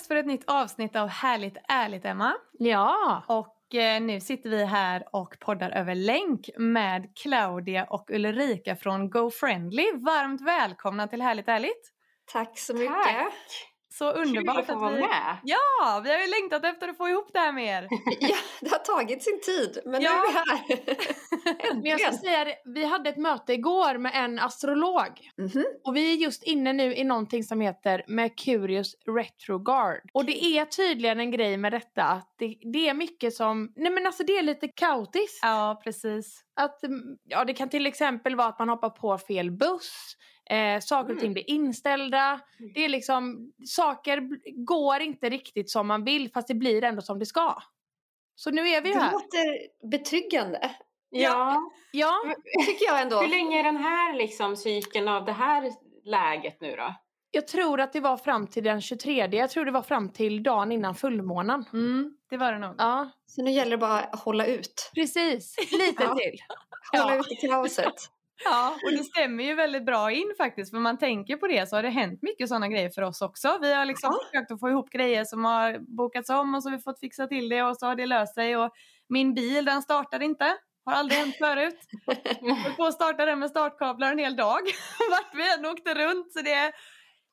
Dags för ett nytt avsnitt av Härligt ärligt Emma. Ja! Och eh, nu sitter vi här och poddar över länk med Claudia och Ulrika från GoFriendly. Varmt välkomna till Härligt ärligt! Tack så mycket. Tack! Så underbart Kul att få vara vi... med. Ja, vi har ju längtat efter att få ihop det här med er. Ja, det har tagit sin tid, men Ja. nu är vi här. Men jag ska säga det, vi hade ett möte igår med en astrolog. Mhm. Och vi är just inne nu i någonting som heter Mercurius retrograd. Och det är tydligen en grej med detta att det, det är mycket som, nej men alltså det är lite kaotiskt. Ja, precis. Att, mm, ja det kan till exempel vara att man hoppar på fel buss, eh, saker och ting blir inställda. Det är liksom, saker går inte riktigt som man vill fast det blir ändå som det ska. Så nu är vi Det här. låter betryggande, Ja. Ja, tycker jag ändå. Hur länge är den här liksom, cykeln av det här läget nu då? jag tror att det var fram till den 23. Jag tror det var fram till dagen innan fullmånen. Mm, det var det nog. Ja, Så nu gäller det bara att hålla ut. precis. Lite Ja. till. Hålla Ja. ut i kaoset. Ja, och det stämmer ju väldigt bra in faktiskt. För man tänker på det så har det hänt mycket sådana grejer för oss också. Vi har liksom Ja. försökt att få ihop grejer som har bokats om och så har vi fått fixa till det och så har det löst sig. Och min bil den startade inte. Har aldrig hänt förut. Jag på att starta den med startkablar en hel dag. Vart vi än åkte runt. Så det,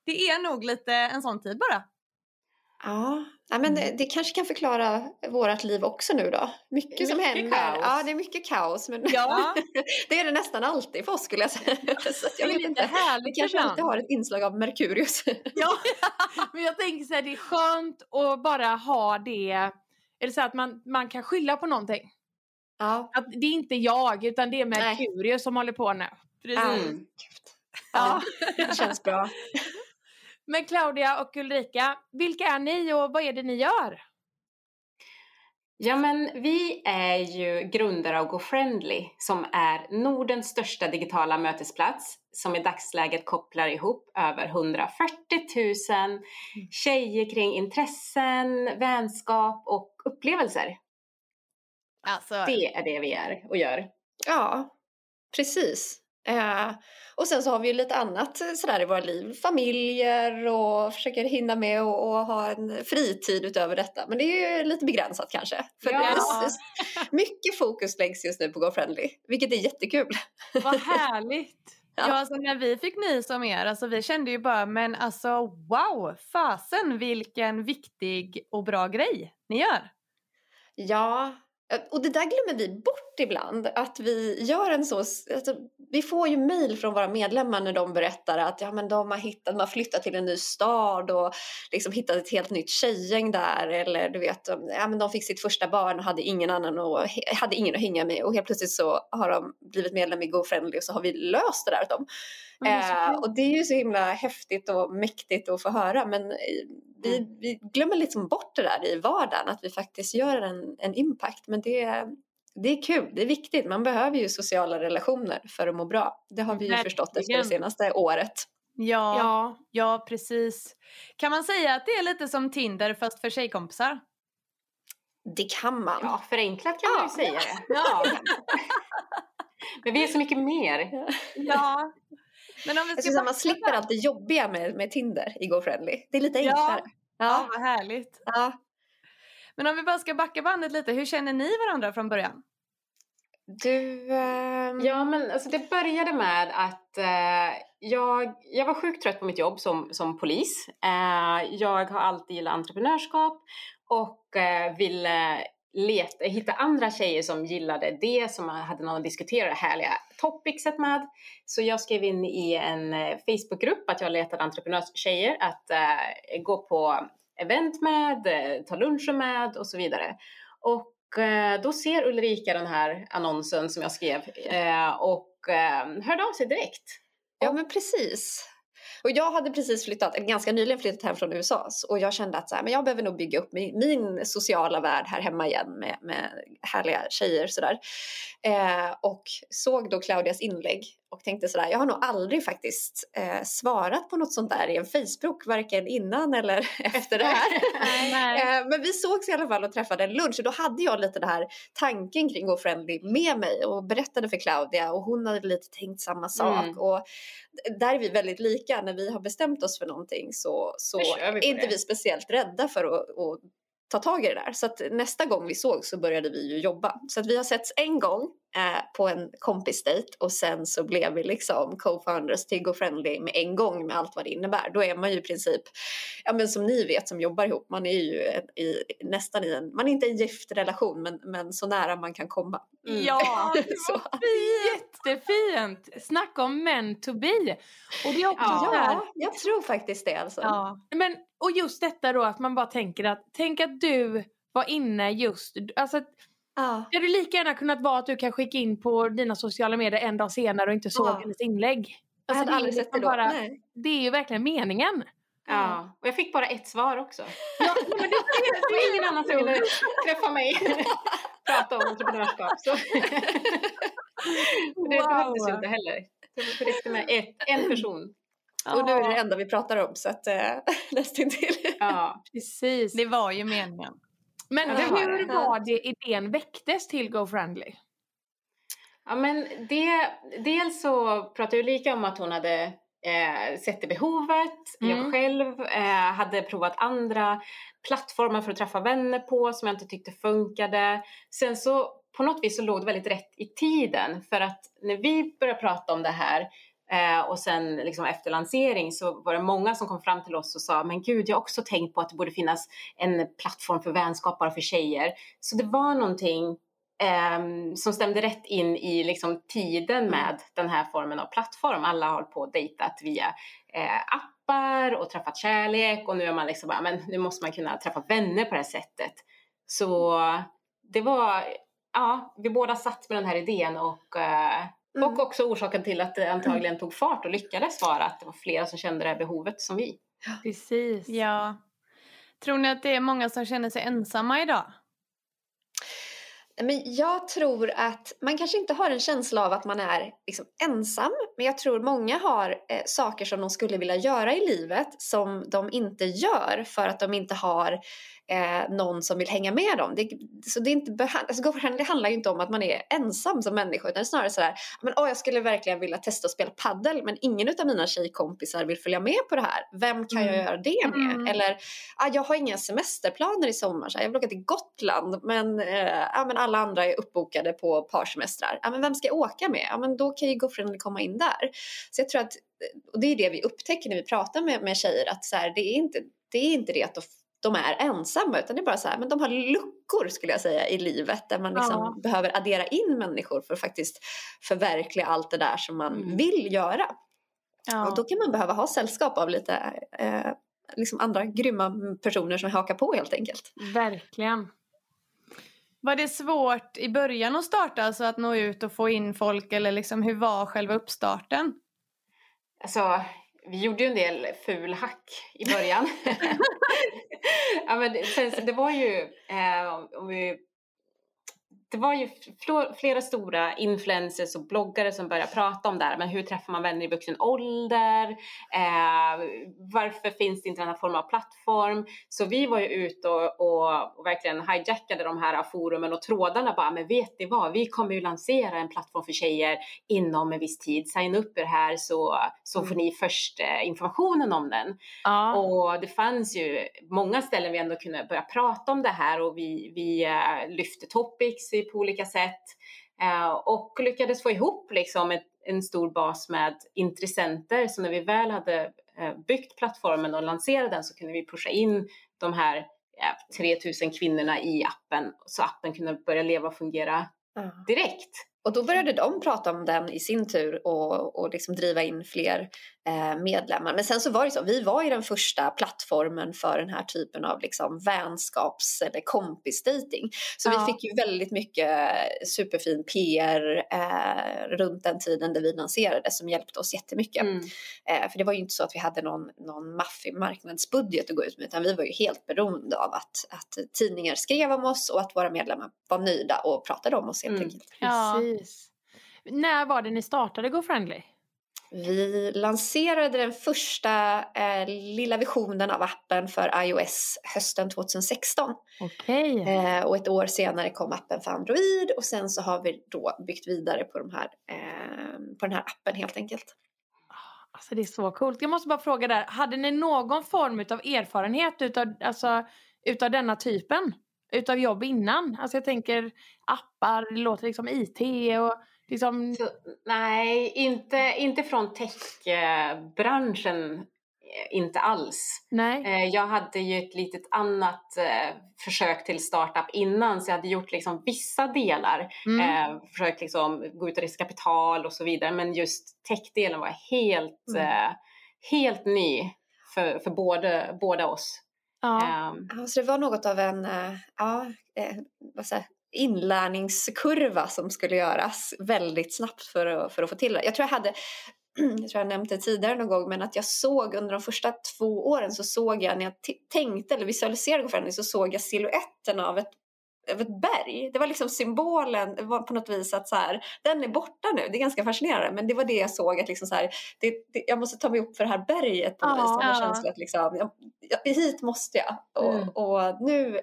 det är nog lite en sån tid bara. Ja, ja men det, det kanske kan förklara vårt liv också nu då. Mycket, som Mycket händer. kaos. Ja, det är mycket kaos. Men Ja, det är det nästan alltid för oss skulle jag säga. Så jag Det är vet inte. Vi kanske alltid har ett inslag av Merkurius. Ja, men jag tänker så här, det är skönt att bara ha det, eller så att man, man kan skylla på någonting. Ja, Att det är inte jag, utan det är Merkurius som håller på nu. precis. Mm. ja, det känns bra. Men Claudia och Ulrika, vilka är ni och vad är det ni gör? Ja men vi är ju grundare av GoFriendly som är Nordens största digitala mötesplats som i dagsläget kopplar ihop över 140 000 tjejer kring intressen, vänskap och upplevelser. Alltså, Det är det vi är och gör. Ja, precis. Eh, och sen så har vi ju lite annat sådär i våra liv. Familjer och försöker hinna med och, och ha en fritid utöver detta. Men det är ju lite begränsat kanske. För Ja. det är, mycket fokus läggs just nu på GoFriendly, vilket är jättekul. Vad härligt! Ja. Ja, alltså när vi fick nys om er, alltså vi kände ju bara, men alltså wow, fasen vilken viktig och bra grej ni gör. Ja, och det där glömmer vi bort ibland. Att vi gör en så... Alltså, vi får ju mejl från våra medlemmar när de berättar att ja, men de har hittat, de har flyttat till en ny stad och liksom hittat ett helt nytt tjejgäng där. Eller du vet, ja, men de fick sitt första barn och hade ingen annan och hade ingen att hänga med. Och helt plötsligt så har de blivit medlem i GoFriendly och så har vi löst det där åt dem. Så Eh, och det är ju så himla häftigt och mäktigt att få höra men eh, vi, Mm. vi glömmer liksom bort det där i vardagen att vi faktiskt gör en, en impact men det, det är kul, det är viktigt, man behöver ju sociala relationer för att må bra. Det har vi ju förstått efter det senaste året. Ja, ja. Ja, precis. Kan man säga att det är lite som Tinder fast för tjejkompisar? Det kan man. Ja, förenklat kan man ju Ja. säga det. Ja. Men vi är så mycket mer. Ja. Men om vi Jag ska säga, man slipper allt det jobbiga med, med Tinder i GoFriendly. Det är lite Ja. enklare. Ja, Ja. vad härligt. ja. Men om vi bara ska backa bandet lite, hur känner ni varandra från början? Du... ehm, Ja, men alltså det började med att eh, jag, jag var sjukt trött på mitt jobb som, som polis. Eh, jag har alltid gillat entreprenörskap och eh, ville leta, hitta andra tjejer som gillade det, som hade någon att diskutera det härliga topicset med. Så jag skrev in i en eh, Facebookgrupp att jag letade entreprenörstjejer att eh, gå på event med, eh, ta luncher med och så vidare. Och eh, då ser Ulrika den här annonsen som jag skrev och hörde av sig direkt. Ja men precis. Och jag hade precis flyttat, eller ganska nyligen flyttat hem från USA och jag kände att så här, men jag behöver nog bygga upp min, min sociala värld här hemma igen med, med härliga tjejer sådär. Eh, och såg då Claudias inlägg och tänkte sådär, jag har nog aldrig faktiskt eh, svarat på något sånt där i en Facebook, varken innan eller efter det här. eh, men vi sågs i alla fall och träffade en lunch och då hade jag lite den här tanken kring Go Friendly med mig och berättade för Claudia och hon hade lite tänkt samma sak. Mm. Och där är vi väldigt lika, när vi har bestämt oss för någonting så, så är inte det. vi speciellt rädda för att, att ta tag i det där. Så att nästa gång vi såg så började vi ju jobba. Så att vi har setts en gång på en kompisdejt och sen så blev vi liksom co-founders till Go Friendly med en gång med allt vad det innebär. Då är man ju i princip, ja men som ni vet som jobbar ihop, man är ju i, nästan i en, man är inte i en gift relation men, men så nära man kan komma. Mm. Ja, det var jättefint! Snacka om men to be. Och det är också Ja. Ja, jag tror faktiskt det alltså. Ja. Men, och just detta då att man bara tänker att, tänk att du var inne just, alltså Ja. det hade lika gärna kunnat vara att du kan skicka in på dina sociala medier en dag senare och inte såg Ja. hennes inlägg. Jag Alltså, hade det är aldrig sett det liksom då. bara- Nej. Det är ju verkligen meningen. Ja, och jag fick bara ett svar också. Ja, men det, Det var ingen annan som ville träffa mig prata om entreprenörskap. Så. Det behövdes ju inte heller. Det räckte med ett, en person. Och nu är det det enda vi pratar om så att äh, nästintill. Ja. Precis. Det var ju meningen. Men hur var det idén väcktes till Go Friendly? Ja, men det, dels så pratade Ulrika om att hon hade eh, sett det behovet. Mm. Jag själv eh, hade provat andra plattformar för att träffa vänner på som jag inte tyckte funkade. Sen så på något vis så låg det väldigt rätt i tiden för att när vi började prata om det här eh, och sen liksom efter lansering så var det många som kom fram till oss och sa men gud jag har också tänkt på att det borde finnas en plattform för vänskap bara för tjejer. Så det var någonting ehm, som stämde rätt in i liksom tiden med den här formen av plattform. Alla har på och dejtat via eh, appar och träffat kärlek och nu är man liksom bara, men nu måste man kunna träffa vänner på det här sättet. Så det var, ja, vi båda satt med den här idén och, eh, Mm. och också orsaken till att det antagligen tog fart och lyckades vara att det var flera som kände det här behovet som vi. Precis. Ja. Tror ni att det är många som känner sig ensamma idag? Men jag tror att man kanske inte har en känsla av att man är liksom ensam. Men jag tror många har eh, saker som de skulle vilja göra i livet som de inte gör för att de inte har eh, någon som vill hänga med dem. Det, så det, är inte alltså, Friendly handlar ju inte om att man är ensam som människa utan snarare sådär men, åh, jag skulle verkligen vilja testa att spela paddel men ingen av mina tjejkompisar vill följa med på det här. Vem kan jag Mm. göra det med? Mm. Eller ah, jag har inga semesterplaner i sommar här, jag vill åka till Gotland men, eh, ah, men alla andra är uppbokade på parsemestrar. Ah, men vem ska jag åka med? Ah, men då kan ju Go Friendly komma in där. Så jag tror att, och det är det vi upptäcker när vi pratar med, med tjejer att så här, det, är inte, det är inte det att de, de är ensamma utan det är bara så här, men de har luckor skulle jag säga i livet där man liksom Ja. behöver addera in människor för att faktiskt förverkliga allt det där som man Mm. vill göra. Ja. Och då kan man behöva ha sällskap av lite eh, liksom andra grymma personer som hakar på helt enkelt. Verkligen. Var det svårt i början att starta, alltså att nå ut och få in folk eller liksom hur var själva uppstarten? Alltså, vi gjorde ju en del ful hack i början. ja, men det, sen, det var ju, eh, om vi, det var ju fl- flera stora influencers och bloggare som började prata om det här. Men hur träffar man vänner i vuxen ålder? Eh, varför finns det inte den här formen av plattform? Så vi var ju ute och, och, och verkligen hijackade de här forumen och trådarna bara, men vet ni vad? Vi kommer ju lansera en plattform för tjejer inom en viss tid. Signa upp er här så, så får ni först eh, informationen om den. Ja. Och det fanns ju många ställen vi ändå kunde börja prata om det här och vi, vi eh, lyfte topics i- på olika sätt eh, och lyckades få ihop liksom ett, en stor bas med intressenter. Så när vi väl hade eh, byggt plattformen och lanserat den så kunde vi pusha in de här eh, 3000 kvinnorna i appen så appen kunde börja leva och fungera direkt. Och då började de prata om den i sin tur och, och liksom driva in fler medlemmar. Men sen så var det så, vi var ju den första plattformen för den här typen av liksom vänskaps eller kompisdating. Så Ja. vi fick ju väldigt mycket superfin PR eh, runt den tiden där vi lanserade som hjälpte oss jättemycket. Mm. Eh, för det var ju inte så att vi hade någon, någon maffig marknadsbudget att gå ut med utan vi var ju helt beroende av att, att tidningar skrev om oss och att våra medlemmar var nöjda och pratade om oss helt Mm. enkelt. Ja. Precis. När var det ni startade GoFriendly? Vi lanserade den första eh, lilla visionen av appen för iOS hösten 2016. Okej. Eh, och ett år senare kom appen för Android och sen så har vi då byggt vidare på, de här, eh, på den här appen helt enkelt. Alltså det är så coolt. Jag måste bara fråga där, hade ni någon form av erfarenhet utav, alltså, utav denna typen? Utav jobb innan? Alltså jag tänker appar, det låter liksom IT och liksom... Så, nej, inte, inte från techbranschen. eh, Inte alls. Nej. Eh, Jag hade ju ett litet annat eh, försök till startup innan så jag hade gjort liksom vissa delar. Mm. Försökt liksom gå ut och riskkapital och så vidare men just techdelen var helt, Mm. helt ny för, för både, båda oss. Ja. Ja, så det var något av en ja, vad säger, inlärningskurva som skulle göras väldigt snabbt för att, för att få till det. Jag tror jag hade, jag tror jag nämnt det tidigare någon gång, men att jag såg under de första två åren så såg jag när jag tänkte eller visualiserade GoFriendly så såg jag siluetten av ett av ett berg. Det var liksom symbolen det var på något vis att så här, den är borta nu. Det är ganska fascinerande men det var det jag såg att liksom så här, det, det, jag måste ta mig upp för det här berget på något Ja. vis. En Ja. att liksom, jag, hit måste jag. Och, Mm. och nu,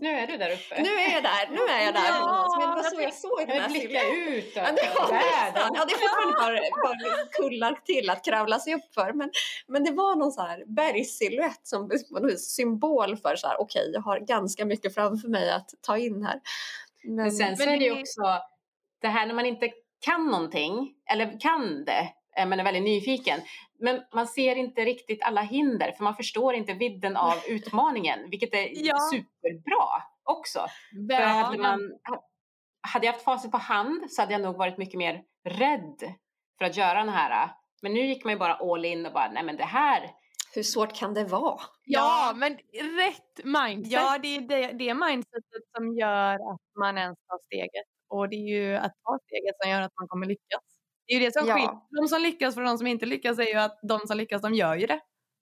nu är du där uppe. nu är jag där, nu är jag där. Ja, men det var så jag såg den här blicka siluetten. ut Ja, det var nästan. Ja, det är fortfarande bara, bara kullar till att kravla sig upp för. Men, men det var någon så här bergssilhuett som på något vis symbol för så här, okej, jag har ganska mycket framför mig att ta in här. Men, Men sen så Men är det ju också det här när man inte kan någonting, eller kan det, eh, men är väldigt nyfiken. Men man ser inte riktigt alla hinder för man förstår inte vidden av utmaningen, vilket är Ja. superbra också. För hade, man, hade jag haft facit på hand så hade jag nog varit mycket mer rädd för att göra den här. Men nu gick man ju bara all in och bara, nej men det här, hur svårt kan det vara? Ja, men rätt mindset. Ja, det är det, det mindsetet som gör att man ens tar steget. Och det är ju att ta steget som gör att man kommer lyckas. Det är ju det som Ja. skiljer de som lyckas från de som inte lyckas är ju att de som lyckas, de gör ju det.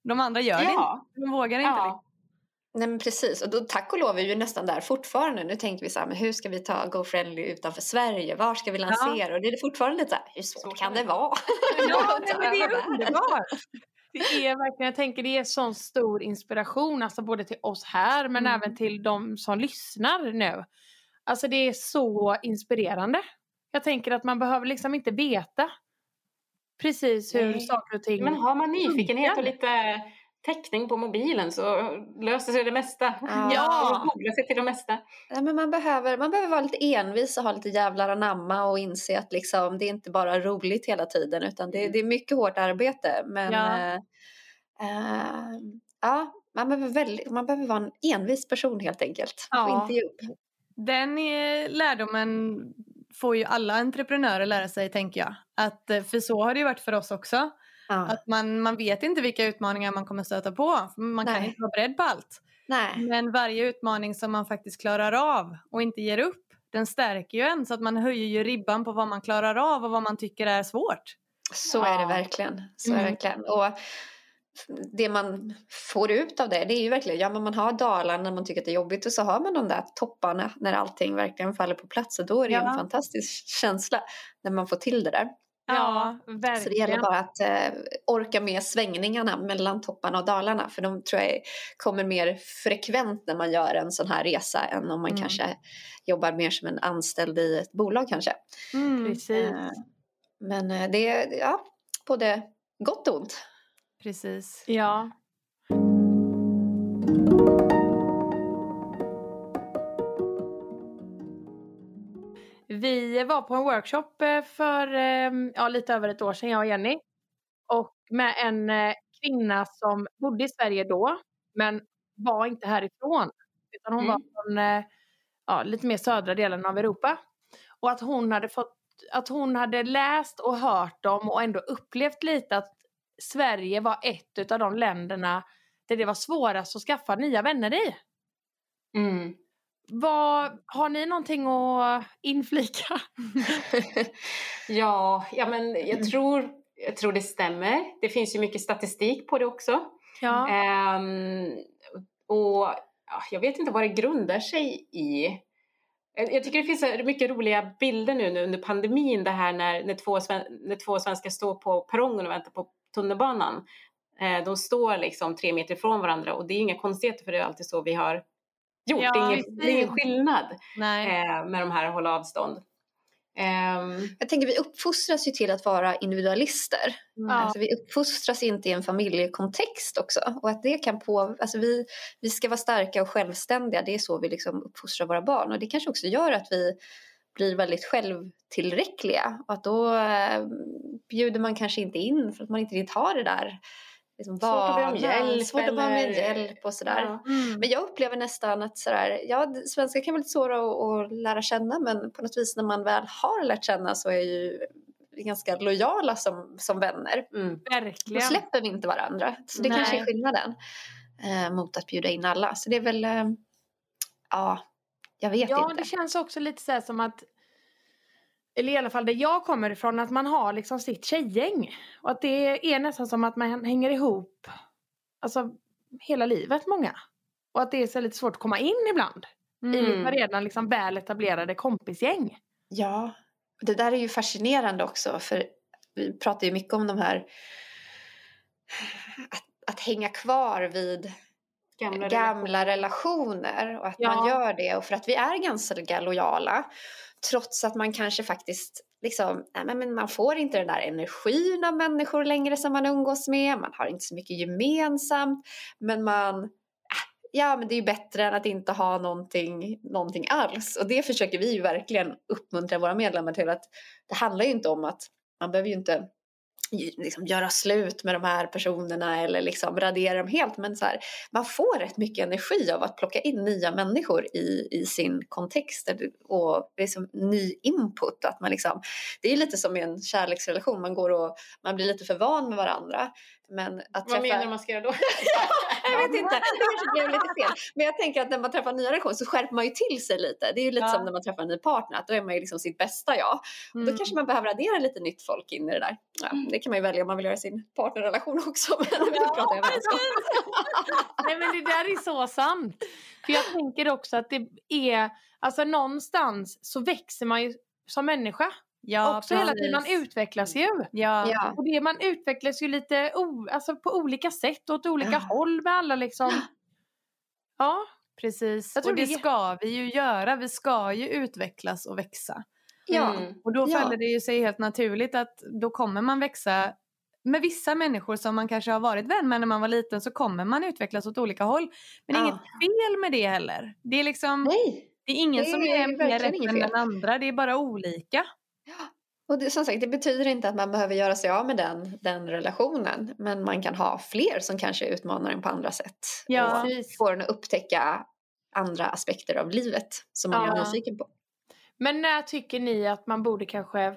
De andra gör det inte. ja, De vågar inte. ja, Nej men precis, och då, tack och lov är vi ju nästan där fortfarande. Nu tänker vi så här, men hur ska vi ta GoFriendly utanför Sverige? Var ska vi lansera? Och det är fortfarande lite så här, hur svårt Svårt kan det det vara? Ja, men det är underbart. Det är verkligen, jag tänker det är sån stor inspiration, alltså både till oss här men Mm. även till de som lyssnar nu. Alltså det är så inspirerande. Jag tänker att man behöver liksom inte veta precis hur Nej. saker och ting men har man nyfikenhet och lite täckning på mobilen så löser sig det mesta. Ja. Och googla sig till det mesta. Ja, men man, behöver, man behöver vara lite envis och ha lite jävlar anamma och inse att liksom, det är inte bara roligt hela tiden utan det, det är mycket hårt arbete. Men Ja. eh, eh, ja, man, behöver väldigt, man behöver vara en envis person helt enkelt. Ja. Och inte ge upp. Den eh, lärdomen får ju alla entreprenörer lära sig, tänker jag. Att, eh, för så har det ju varit för oss också. Ja. Att man, man vet inte vilka utmaningar man kommer stöta på. Man kan Nej. inte vara beredd på allt. Nej. Men varje utmaning som man faktiskt klarar av och inte ger upp, den stärker ju en så att man höjer ju ribban på vad man klarar av och vad man tycker är svårt. Så är det Ja. verkligen. Så är det Mm. verkligen. Och det man får ut av det, det är ju verkligen, ja men man har dalar när man tycker att det är jobbigt och så har man de där topparna när allting verkligen faller på plats och då är det Ja. en fantastisk känsla när man får till det där. Ja, Så det verkligen. gäller bara att eh, orka med svängningarna mellan topparna och dalarna för de tror jag kommer mer frekvent när man gör en sån här resa än om man Mm. kanske jobbar mer som en anställd i ett bolag kanske. Precis. Eh, Men eh, det är ja, både gott och ont. Precis. Ja. Vi var på en workshop eh, för eh, ja, lite över ett år sedan, jag och Jenny. Och med en eh, kvinna som bodde i Sverige då, men var inte härifrån. Utan hon var Mm. från eh, ja, lite mer södra delen av Europa. Och att hon hade fått att hon hade läst och hört dem och ändå upplevt lite att Sverige var ett av de länderna där det var svårast att skaffa nya vänner i. Mm. Vad, har ni någonting att inflika? ja, ja, men jag tror, jag tror det stämmer. Det finns ju mycket statistik på det också. Ja. Ehm, och ja, jag vet inte vad det grundar sig i. Jag tycker det finns mycket roliga bilder nu, nu under pandemin, det här när, när, två, när två svenskar står på perrongen och väntar på tunnelbanan. Eh, de står liksom tre meter ifrån varandra och det är inga konstigheter för det är alltid så vi har gjort. Ja, det, är ingen, det är ingen skillnad Nej. eh, med de här hålla avstånd. Ehm, Jag tänker vi uppfostras ju till att vara individualister. Ja. Alltså, vi uppfostras inte i en familjekontext också. Och att det kan på, alltså vi, vi ska vara starka och självständiga. Det är så vi liksom uppfostrar våra barn. Och det kanske också gör att vi blir väldigt självtillräckliga. Och att då eh, bjuder man kanske inte in för att man inte riktigt har det där. Liksom, Svårt att be om hjälp Svårt att be om hjälp och sådär. ja. Mm. Men jag upplever nästan att sådär, ja, svenskar kan vara lite svåra att, att lära känna men på något vis när man väl har lärt känna så är ju vi ganska lojala som, som vänner. Mm. Då Verkligen. släpper vi inte varandra. Så det Nej. kanske är skillnaden eh, mot att bjuda in alla. Så det är väl, eh, ja, jag vet Ja, inte. det känns också lite så här som att eller i alla fall där jag kommer ifrån, att man har liksom sitt tjejgäng. Och att det är nästan som att man hänger ihop alltså hela livet många. Och att det är så lite svårt att komma in ibland. I Mm. ett redan liksom väl etablerade kompisgäng. Ja, det där är ju fascinerande också för vi pratar ju mycket om de här att, att hänga kvar vid Gamla, gamla relationer och att Ja. man gör det och för att vi är ganska lojala trots att man kanske faktiskt liksom, nej men- man får inte den där energin av människor längre som man umgås med, man har inte så mycket gemensamt men man ah, Ja men det är ju bättre än att inte ha någonting, någonting alls och det försöker vi ju verkligen uppmuntra våra medlemmar till att det handlar ju inte om att man behöver ju inte liksom göra slut med de här personerna eller liksom radera dem helt men så här, man får rätt mycket energi av att plocka in nya människor i, i sin kontext och liksom ny input. Att man liksom, det är lite som i en kärleksrelation, man, går och, man blir lite för van med varandra. Men att Vad menar träffa... man ska göra då? jag vet inte, det kanske blev lite fel. Men jag tänker att när man träffar nya relationer så skärper man ju till sig lite. Det är ju lite Ja. som när man träffar en ny partner, att då är man ju liksom sitt bästa jag. Och Mm. Då kanske man behöver addera lite nytt folk in i det där. Ja, det kan man ju välja om man vill göra sin partnerrelation också. Men nu pratar jag Nej men det där är så sant. För jag tänker också att det är, alltså någonstans så växer man ju som människa. Ja, också hela tiden, man precis. utvecklas ju. Ja. Ja. Och det, man utvecklas ju lite o, alltså på olika sätt och åt olika Ja. håll med alla liksom. Ja, Precis, och det det är- ska vi ju göra. Vi ska ju utvecklas och växa. Ja. Mm. Och då Ja. faller det ju sig helt naturligt att då kommer man växa med vissa människor som man kanske har varit vän med när man var liten så kommer man utvecklas åt olika håll. Men det är Ja. inget fel med det heller. Det är liksom, Nej. det är ingen det som är är mer rätt än den andra. Det är bara olika. Och det, som sagt, det betyder inte att man behöver göra sig av med den, den relationen. Men man kan ha fler som kanske utmanar en på andra sätt. Ja. Och får en att upptäcka andra aspekter av livet som man Ja. är nyfiken på. men när tycker ni att man borde kanske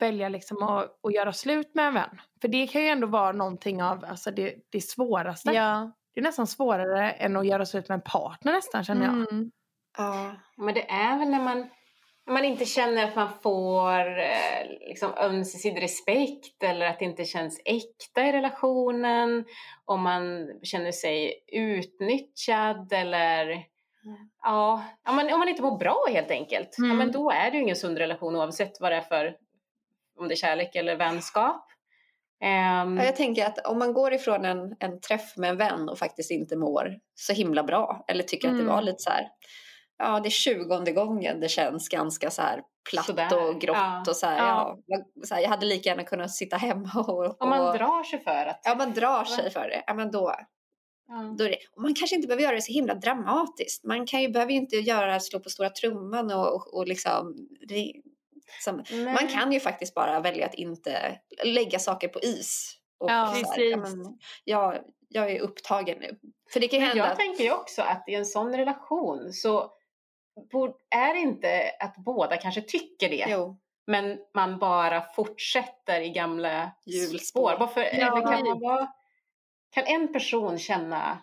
välja liksom att, att göra slut med en vän? För det kan ju ändå vara någonting av alltså det, det svåraste. Ja. Det är nästan svårare än att göra slut med en partner nästan känner jag. Mm. Ja. Men det är väl när man, man inte känner att man får eh, liksom ömsesidig respekt eller att det inte känns äkta i relationen. Om man känner sig utnyttjad eller ja, om man, om man inte mår bra helt enkelt. Ja, Mm. men då är det ju ingen sund relation oavsett vad det är för, om det är kärlek eller vänskap. Ja, jag tänker att om man går ifrån en, en träff med en vän och faktiskt inte mår så himla bra eller tycker att Mm. det var lite så här, ja det är tjugonde gången det känns ganska så här platt Sådär, och grått ja. och så här, Ja. ja. så här, jag hade lika gärna kunnat sitta hemma och, och om man drar sig för att... Ja, man drar sig för det. Ja, men då, Ja. då det. Man kanske inte behöver göra det så himla dramatiskt. Man kan ju, behöver ju inte göra, slå på stora trumman och, och, och liksom... Det, som, man kan ju faktiskt bara välja att inte lägga saker på is. Och Ja, så här, precis. ja, men, jag, jag är upptagen nu. För det kan Men hända jag att... tänker ju också att i en sån relation så är det inte att båda kanske tycker det. Jo, men man bara fortsätter i gamla Hjulspår. spår. Varför, Ja. eller kan, man vara, kan en person känna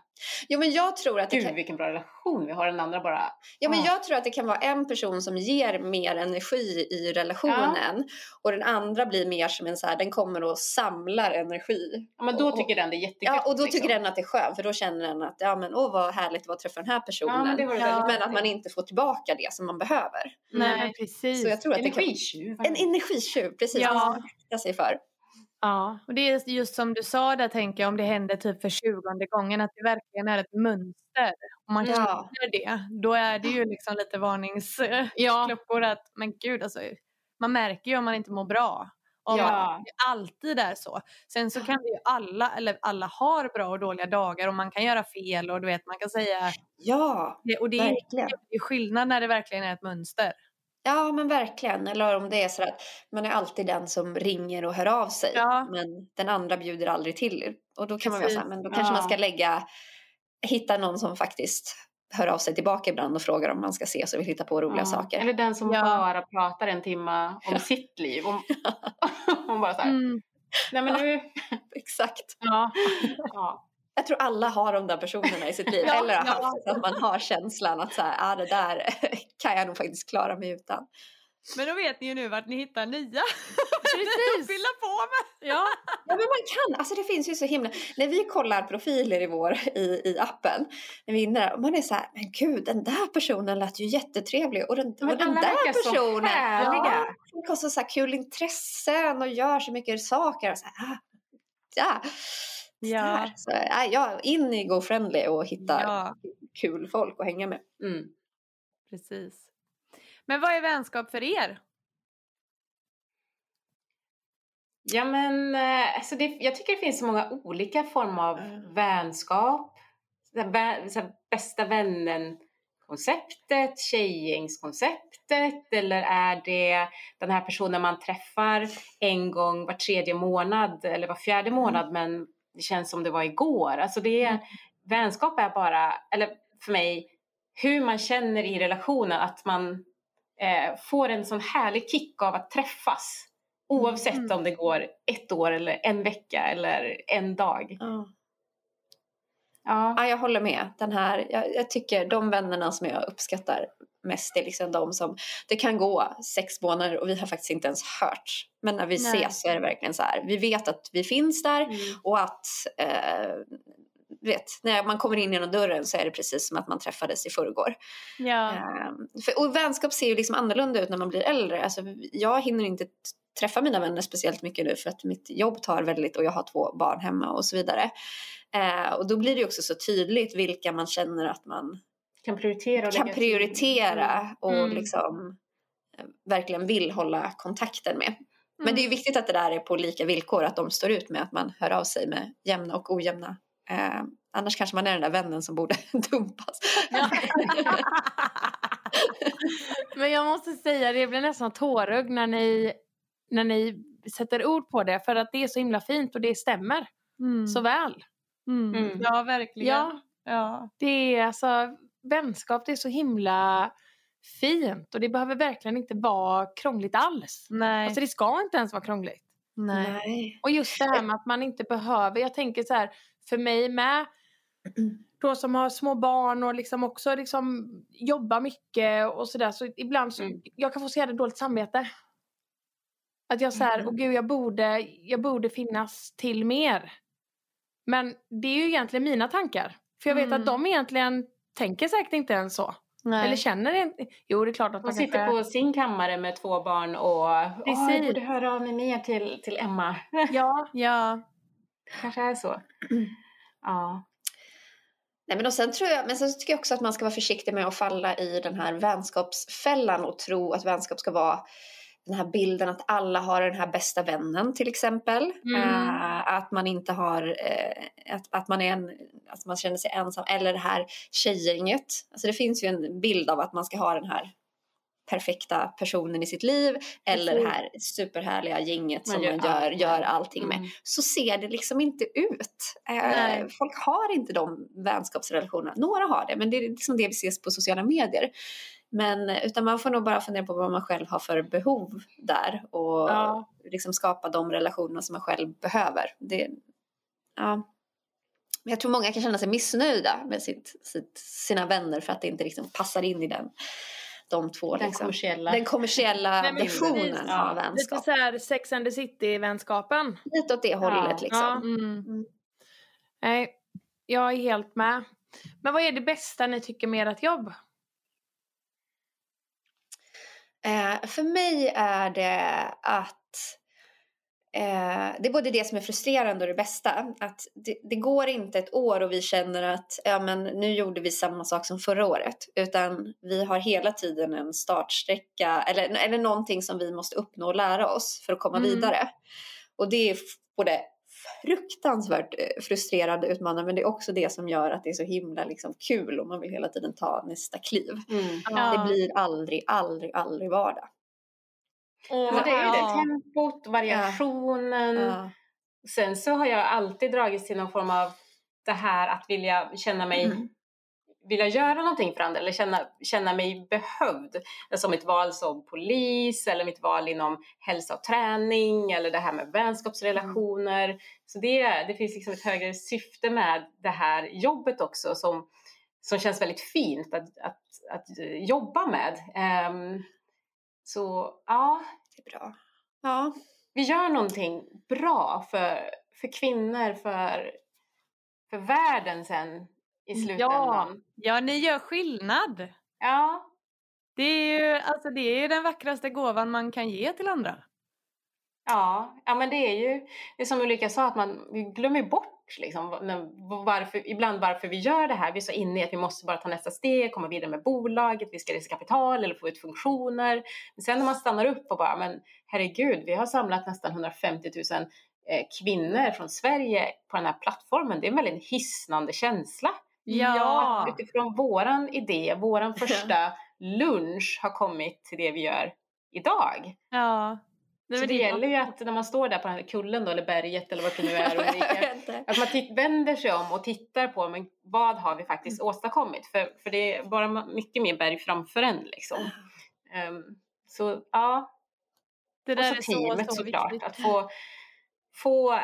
Jo men jag tror att det gud kan, vilken bra relation vi har, den andra bara ja, men ah. jag tror att det kan vara en person som ger mer energi i relationen och den andra blir mer som en så här, den kommer och samlar energi. ja, men då Och- tycker den det är jättegött. Ja, och då tycker liksom. den att det är skönt för då känner den att ja men åh vad härligt det var att träffa den här personen. ja, men, det Ja, väldigt men att man inte får tillbaka det som man behöver. Nej, Nej. precis. Så jag tror att det kan. En energitjuv, precis. Ja. Ja. Akta sig för. Ja. Och det är just som du sa där tänker jag om det händer typ för tjugonde gången att det verkligen är ett mönster. Om man Ja. känner det, då är det ju liksom lite varningsklockor Ja. att men gud alltså, man märker ju om man inte mår bra. Om Ja. alltid är så. Sen så kan det ju alla, eller alla har bra och dåliga dagar och man kan göra fel och du vet man kan säga Ja, det, och det är verkligen. ju skillnad när det verkligen är ett mönster. Ja, men verkligen. Eller om det är så att man är alltid den som ringer och hör av sig. Ja. Men den andra bjuder aldrig till. Och då kan man vara så här, Precis. men då kanske man Ja. ska lägga, hitta någon som faktiskt hör av sig tillbaka ibland och frågar om man ska ses och vill hitta på roliga Ja. saker. Eller den som bara pratar en timme om sitt liv. Om, om bara så här, Mm. nej men nu, Exakt. Ja. ja. Jag tror alla har de där personerna i sitt liv. Ja, Eller har ja. att man har känslan att så här, ah, det där kan jag nog faktiskt klara mig utan. Men då vet ni ju nu vart ni hittar nya. Precis. Fylla på med. Ja. Ja men man kan, alltså det finns ju så himla, när vi kollar profiler i vår, i, i appen, när vi är inne där, man är så här, men gud den där personen lät ju jättetrevlig och den, och den där personen, folk har så, så här kul intressen och gör så mycket saker. Och så här, ah, ja. Ja. Så, ja, ja, in i GoFriendly och hitta Ja, kul folk att hänga med. Mm. precis. Men vad är vänskap för er? Ja men eh, alltså det, jag tycker det finns så många olika former av Mm. vänskap. Så här, så här, bästa vännen-konceptet, tjejgängskonceptet eller är det den här personen man träffar en gång var tredje månad eller var fjärde månad men det känns som det var igår. Alltså det är, vänskap är bara, eller för mig, hur man känner i relationen att man eh, får en sån härlig kick av att träffas. Oavsett Mm. om det går ett år eller en vecka eller en dag. Ja. Ja. Ja, jag håller med. Den här, jag, jag tycker de vännerna som jag uppskattar mest är liksom de som, det kan gå sex månader och vi har faktiskt inte ens hört. Men när vi Nej. ses så är det verkligen så här, vi vet att vi finns där Mm. och att eh, vet, när man kommer in genom dörren så är det precis som att man träffades i förrgår. Ja. Eh, för, och vänskap ser ju liksom annorlunda ut när man blir äldre. Alltså, jag hinner inte träffa mina vänner speciellt mycket nu för att mitt jobb tar väldigt och jag har två barn hemma och så vidare. Eh, och då blir det ju också så tydligt vilka man känner att man Kan prioritera och kan prioritera och Mm. liksom eh, verkligen vill hålla kontakten med. Men Mm. det är ju viktigt att det där är på lika villkor, att de står ut med att man hör av sig med jämna och ojämna. Eh, annars kanske man är den där vännen som borde dumpas. Men jag måste säga, det blir nästan tårögd när ni, när ni sätter ord på det. För att det är så himla fint och det stämmer Mm. så väl. Mm. Mm. Ja, verkligen. Ja, Ja. det är alltså, vänskap det är så himla fint och det behöver verkligen inte vara krångligt alls. Nej. Alltså det ska inte ens vara krångligt. Nej. Nej. Och just det här med att man inte behöver, jag tänker så här, för mig med, då som har små barn och liksom också liksom jobbar mycket och sådär, så ibland så, Mm. jag kan få så jävla dåligt samvete. Att jag såhär, Mm. åh gud jag borde, jag borde finnas till mer. Men det är ju egentligen mina tankar. För jag vet Mm. att de egentligen tänker säkert inte ens så. Nej. Eller känner inte, jo det är klart att Man man sitter kanske... på sin kammare med två barn och Åh, jag Precis. borde höra av mig mer till, till Emma. Ja, Ja. kanske är så. Ja. Nej, men och sen tror jag, men sen så tycker jag också att man ska vara försiktig med att falla i den här vänskapsfällan och tro att vänskap ska vara den här bilden att alla har den här bästa vännen till exempel. Mm. Eh, att man inte har, eh, att, att man är en, att man känner sig ensam. Eller det här tjejgänget. Alltså det finns ju en bild av att man ska ha den här perfekta personen i sitt liv. Eller det här superhärliga gänget Man som gör man gör, allt. gör allting med Mm. så ser det liksom inte ut. Eh, folk har inte de vänskapsrelationerna. Några har det, men det är liksom det vi ses på sociala medier. Men utan man får nog bara fundera på vad man själv har för behov där och Ja. liksom skapa de relationer som man själv behöver. Det, ja. Men Jag tror många kan känna sig missnöjda med sitt, sitt, sina vänner för att det inte liksom passar in i den, de två. Den liksom. kommersiella. den kommersiella Nej, versionen precis. Ja. av Lite vänskap. så här Sex and the City-vänskapen. Lite åt det hållet Ja. liksom. Ja. Mm. Nej, jag är helt med. Men vad är det bästa ni tycker med ert jobb? Eh, för mig är det att eh, det är både det som är frustrerande och det bästa. Att det, det går inte ett år och vi känner att ja, men nu gjorde vi samma sak som förra året. Utan vi har hela tiden en startsträcka eller, eller någonting som vi måste uppnå och lära oss för att komma Mm. vidare. Och det är både fruktansvärt eh, frustrerande utmanande men det är också det som gör att det är så himla liksom, kul och man vill hela tiden ta nästa kliv. Mm. Ja. Det blir aldrig, aldrig, aldrig vardag. Och, Men det är ju det, tempot, variationen. Ja. Sen så har jag alltid dragits till någon form av det här att vilja känna mig Mm. Vilja göra någonting för andra eller känna, känna mig behövd. Som mitt val som polis eller mitt val inom hälsa och träning eller det här med vänskapsrelationer. Så det, det finns liksom ett högre syfte med det här jobbet också som, som känns väldigt fint att, att, att jobba med. Ehm, så ja, Det är bra. Ja. vi gör någonting bra för, för kvinnor, för, för världen sen i slutändan. Ja, ni gör skillnad. Ja, Det är ju alltså, det är den vackraste gåvan man kan ge till andra. ja, ja men det är ju det är som Ulrika sa att man glömmer bort liksom, varför, ibland varför vi gör det här. Vi är så inne i att vi måste bara ta nästa steg, komma vidare med bolaget, vi ska resa kapital eller få ut funktioner. Men sen när man stannar upp och bara, men herregud, vi har samlat nästan 150 000 eh, kvinnor från Sverige på den här plattformen. Det är en väldigt hisnande känsla. Ja. utifrån våran idé, våran första lunch har kommit till det vi gör idag. Ja. Är så det gäller ju att när man står där på den här kullen då, eller berget eller vart det nu är, Ulrika, att man vänder sig om och tittar på men vad har vi faktiskt åstadkommit? För, för det är bara mycket mer berg framför en liksom. Ehm, så ja, Det och där så är så, teamet så såklart. viktigt. Att få, få,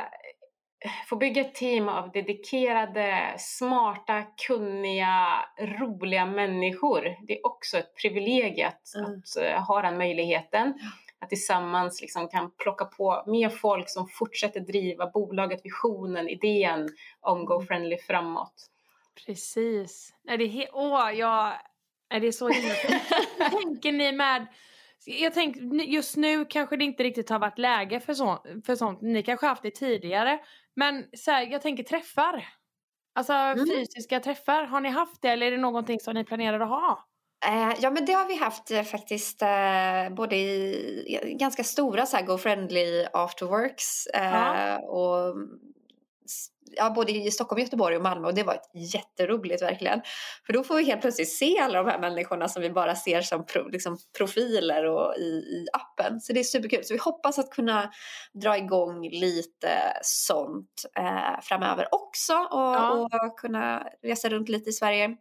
få bygga ett team av dedikerade, smarta, kunniga, roliga människor. Det är också ett privilegium att, Mm. att eh, ha den möjligheten. Att tillsammans liksom kan plocka på mer folk som fortsätter driva bolaget, visionen, idén om GoFriendly framåt. Precis. Nej, det är he- Åh, jag... Nej, det är så himla Tänker ni med... Jag tänker just nu kanske det inte riktigt har varit läge för, så, för sånt. Ni kanske har haft det tidigare. Men så här, jag tänker träffar. Alltså Mm. fysiska träffar. Har ni haft det eller är det någonting som ni planerar att ha? Eh, ja men det har vi haft eh, faktiskt eh, både i ganska stora så här go-friendly afterworks eh, Ja. och s- ja, både i Stockholm, Göteborg och Malmö och det var ett jätteroligt verkligen. För då får vi helt plötsligt se alla de här människorna som vi bara ser som pro, liksom profiler och i, i appen. Så det är superkul. Så vi hoppas att kunna dra igång lite sånt eh, framöver också och, Ja. och kunna resa runt lite i Sverige.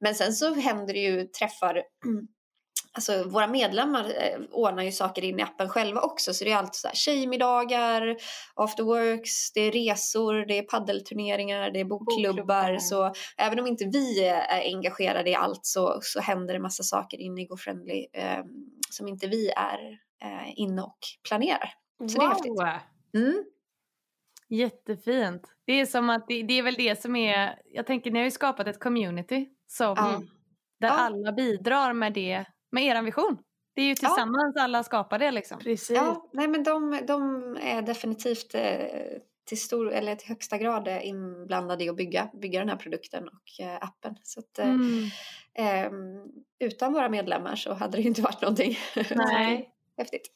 Men sen så händer det ju träffar Alltså våra medlemmar eh, ordnar ju saker in i appen själva också så det är allt så här tjejmiddagar, afterworks, det är resor, det är paddelturneringar, det är bokklubbar. Bokklubbar. Så även om inte vi är engagerade i allt så, så händer det massa saker inne i GoFriendly eh, som inte vi är eh, inne och planerar. Så det är häftigt. Mm. Jättefint. Det är som att det, det är väl det som är, jag tänker ni har ju skapat ett community som, Ja. där Ja. alla bidrar med det, med er vision. Det är ju tillsammans alla skapar det liksom. Precis. Ja, nej men de, de är definitivt eh, till, stor, eller till högsta grad eh, inblandade i att bygga, bygga den här produkten och eh, appen. Så att, eh, Mm. ehm, utan våra medlemmar så hade det ju inte varit någonting Nej. häftigt.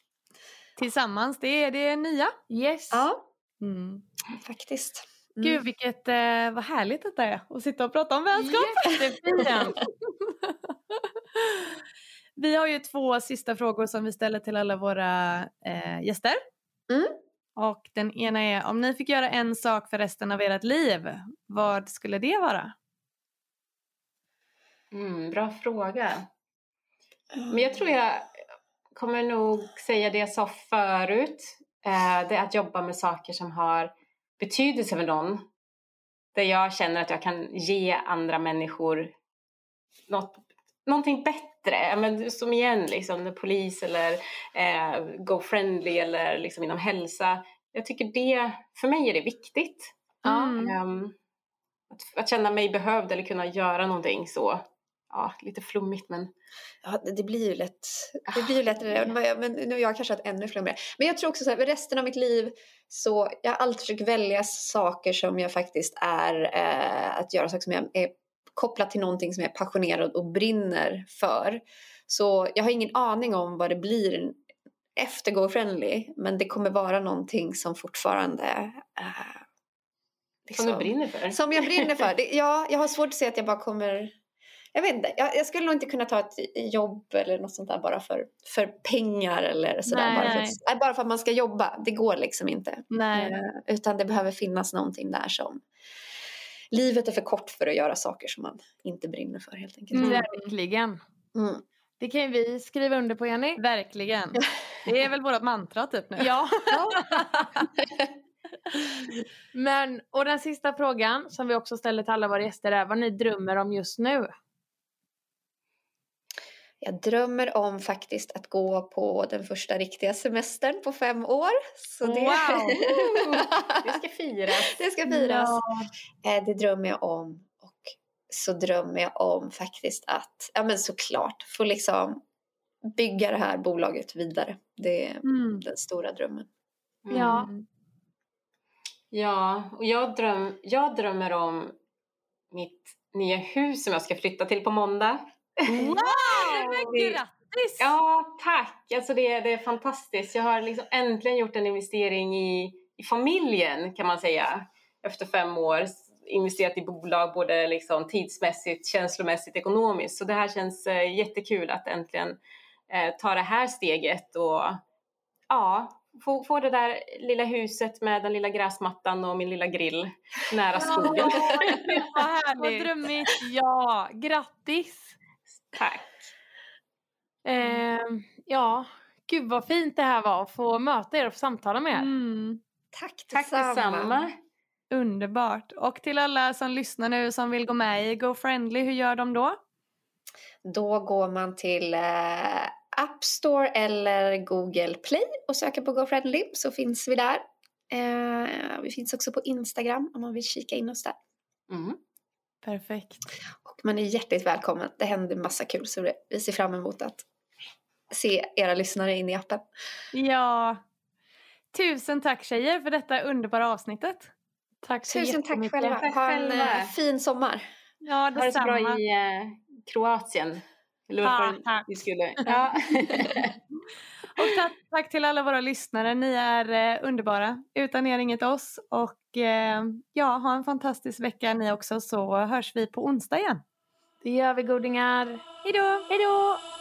Tillsammans, det är det nya. Yes. Ja, Mm. faktiskt. Mm. Gud vilket, eh, vad härligt detta är att sitta och prata om vänskap. Jättefint. Vi har ju två sista frågor som vi ställer till alla våra eh, gäster. Mm. Och den ena är, om ni fick göra en sak för resten av ert liv, vad skulle det vara? Mm, bra fråga. Men jag tror jag kommer nog säga det jag sa förut. Eh, det är att jobba med saker som har betydelse för någon. Där jag känner att jag kan ge andra människor något, någonting bättre. Men som igen, liksom, polis eller eh, GoFriendly eller liksom inom hälsa. Jag tycker det, för mig är det viktigt. Mm. Um, att, att känna mig behövd eller kunna göra någonting så. Ja, lite flummigt men Ja, det, det blir ju lätt. Det blir ju lätt det där. Men nu har jag kanske haft ännu flummigare. Men jag tror också så här, resten av mitt liv så jag har alltid försökt välja saker som jag faktiskt är, eh, att göra saker som jag är kopplat till någonting som jag är passionerad och brinner för. Så jag har ingen aning om vad det blir efter GoFriendly, men det kommer vara någonting som fortfarande eh, som du liksom- brinner för. som jag brinner för. Det, ja, jag har svårt att se att jag bara kommer... Jag vet inte, jag, jag skulle nog inte kunna ta ett jobb eller något sånt där bara för, för pengar eller sådär. Nej, bara, för att, bara för att man ska jobba. Det går liksom inte. Nej. Eh, utan det behöver finnas någonting där som... Livet är för kort för att göra saker som man inte brinner för helt enkelt. Mm. Verkligen. Mm. Det kan ju vi skriva under på Jenny. Verkligen. Det är väl vårt mantra typ nu. Ja. Men, och den sista frågan som vi också ställer till alla våra gäster är vad ni drömmer om just nu. Jag drömmer om faktiskt att gå på den första riktiga semestern på fem år. Så det, Wow! Det ska firas. det ska firas. Eh, Det drömmer jag om. Och så drömmer jag om faktiskt att, ja men såklart, få liksom bygga det här bolaget vidare. Det är Mm. den stora drömmen. Ja. Ja, och jag, dröm, jag drömmer om mitt nya hus som jag ska flytta till på måndag. Wow! Men grattis! Ja, tack! Alltså det, det är fantastiskt. Jag har liksom äntligen gjort en investering i, i familjen kan man säga. Efter fem år investerat i bolag både liksom tidsmässigt, känslomässigt, ekonomiskt. Så det här känns eh, jättekul att äntligen eh, ta det här steget och ja, få, få det där lilla huset med den lilla gräsmattan och min lilla grill nära skogen. Vad Vad härligt! drömmigt. Ja, grattis. Tack! Eh, ja, gud vad fint det här var att få möta er och få samtala med er. Mm. Tack Tack detsamma! Underbart. Och till alla som lyssnar nu som vill gå med i GoFriendly, hur gör de då? Då går man till eh, App Store eller Google Play och söker på GoFriendly så finns vi där. Eh, vi finns också på Instagram om man vill kika in oss där. Mm. Perfekt. Och man är hjärtligt välkommen. Det händer massa kul så det- vi ser fram emot att se era lyssnare in i appen. Ja. Tusen tack tjejer för detta underbara avsnittet. Tack så Tusen tack själva. Tack Ha en själva. eh, fin sommar. Ja, Ha det så bra i eh, Kroatien. Eller Tack, varför tack. vi skulle... Ja. Och tack, tack till alla våra lyssnare. Ni är eh, underbara. Utan er inget oss. Och ja, ha en fantastisk vecka ni också så hörs vi på onsdag igen. Det gör vi godingar. Hej då!